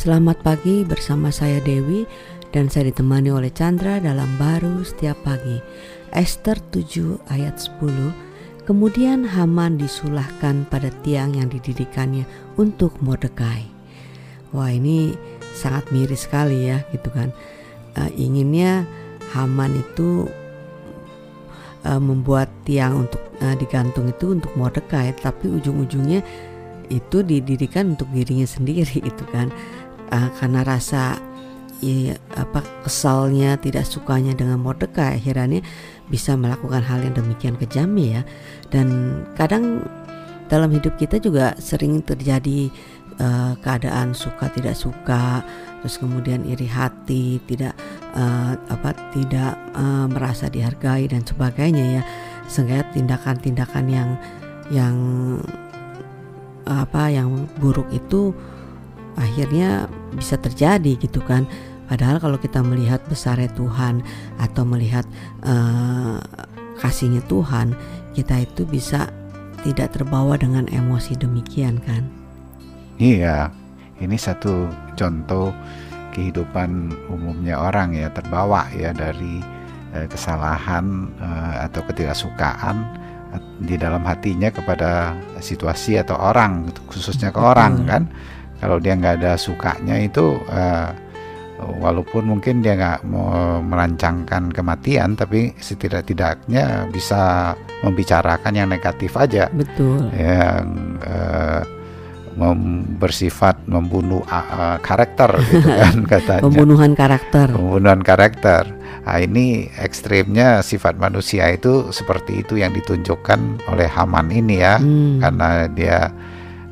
Selamat pagi bersama saya Dewi dan saya ditemani oleh Chandra dalam baru setiap pagi. Esther 7 ayat 10. Kemudian Haman disulahkan pada tiang yang didirikannya untuk Mordekai. Wah ini sangat miris sekali ya gitu kan. Uh, inginnya Haman itu uh, membuat tiang untuk uh, digantung itu untuk Mordekai, tapi ujung-ujungnya itu didirikan untuk dirinya sendiri itu kan uh, karena rasa ya, apa kesalnya tidak sukanya dengan Mordekai akhirnya bisa melakukan hal yang demikian kejam ya. Dan kadang dalam hidup kita juga sering terjadi uh, keadaan suka tidak suka terus kemudian iri hati tidak uh, apa tidak uh, merasa dihargai dan sebagainya ya. Sehingga tindakan-tindakan yang yang apa yang buruk itu akhirnya bisa terjadi gitu kan. Padahal kalau kita melihat besarnya Tuhan atau melihat uh, kasihnya Tuhan kita itu bisa tidak terbawa dengan emosi demikian kan. Iya ini satu contoh kehidupan umumnya orang ya terbawa ya dari uh, kesalahan uh, atau ketidaksukaan di dalam hatinya kepada situasi atau orang khususnya ke orang kan kalau dia nggak ada sukanya itu uh, walaupun mungkin dia nggak mau merancangkan kematian tapi setidak-tidaknya bisa membicarakan yang negatif aja. Betul. Yang uh, mem bersifat membunuh uh, karakter gitu kan katanya. Pembunuhan karakter. Pembunuhan karakter. Nah, ini ekstrimnya sifat manusia itu seperti itu yang ditunjukkan oleh Haman ini ya. Hmm. karena dia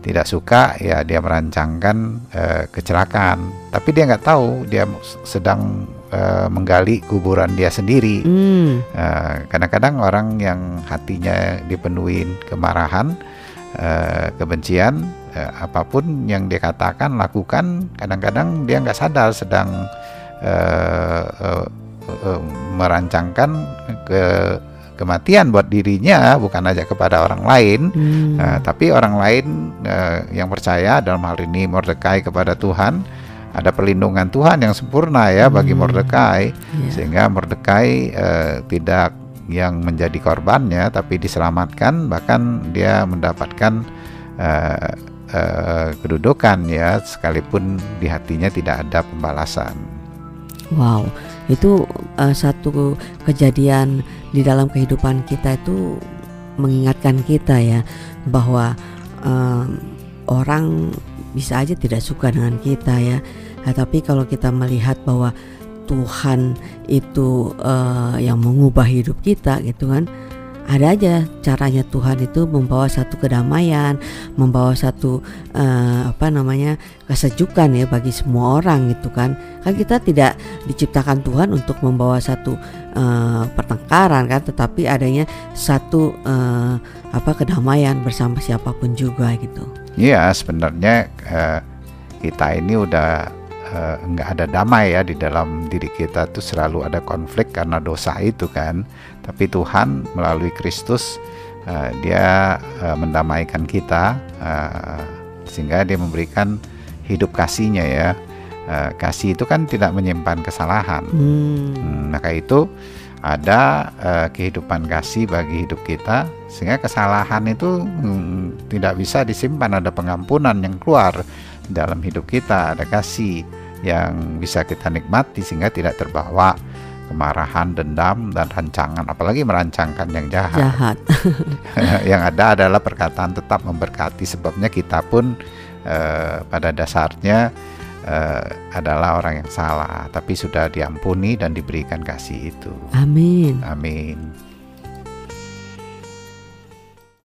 tidak suka ya dia merancangkan uh, kecelakaan tapi dia nggak tahu dia sedang uh, menggali kuburan dia sendiri mm. uh, kadang-kadang orang yang hatinya dipenuhi kemarahan uh, kebencian uh, apa pun yang dia katakan lakukan kadang-kadang dia nggak sadar sedang uh, uh, uh, merancangkan ke kematian buat dirinya bukan aja kepada orang lain hmm. uh, tapi orang lain uh, yang percaya dalam hal ini Mordekai kepada Tuhan ada perlindungan Tuhan yang sempurna ya hmm. bagi Mordekai yeah. sehingga Mordekai uh, tidak yang menjadi korbannya tapi diselamatkan bahkan dia mendapatkan uh, uh, kedudukan ya sekalipun di hatinya tidak ada pembalasan. Wow, itu uh, satu kejadian di dalam kehidupan kita itu mengingatkan kita ya bahwa um, orang bisa aja tidak suka dengan kita ya. Nah, tapi kalau kita melihat bahwa Tuhan itu uh, yang mengubah hidup kita gitu kan ada aja caranya Tuhan itu membawa satu kedamaian, membawa satu uh, apa namanya kesejukan ya bagi semua orang gitu kan. Kan kita tidak diciptakan Tuhan untuk membawa satu uh, pertengkaran kan, tetapi adanya satu uh, apa kedamaian bersama siapa pun juga gitu. Iya, sebenarnya uh, kita ini udah nggak uh, ada damai ya di dalam diri kita tuh selalu ada konflik karena dosa itu kan. Tapi Tuhan melalui Kristus uh, dia uh, mendamaikan kita uh, sehingga dia memberikan hidup kasihnya ya. Uh, kasih itu kan tidak menyimpan kesalahan. Hmm. Hmm, maka itu ada uh, kehidupan kasih bagi hidup kita sehingga kesalahan itu hmm, tidak bisa disimpan ada pengampunan yang keluar dalam hidup kita ada kasih yang bisa kita nikmati sehingga tidak terbawa kemarahan, dendam, dan rancangan, apalagi merancangkan yang jahat. Jahat. yang ada adalah perkataan tetap memberkati, sebabnya kita pun uh, pada dasarnya uh, adalah orang yang salah, tapi sudah diampuni dan diberikan kasih itu. Amin. Amin.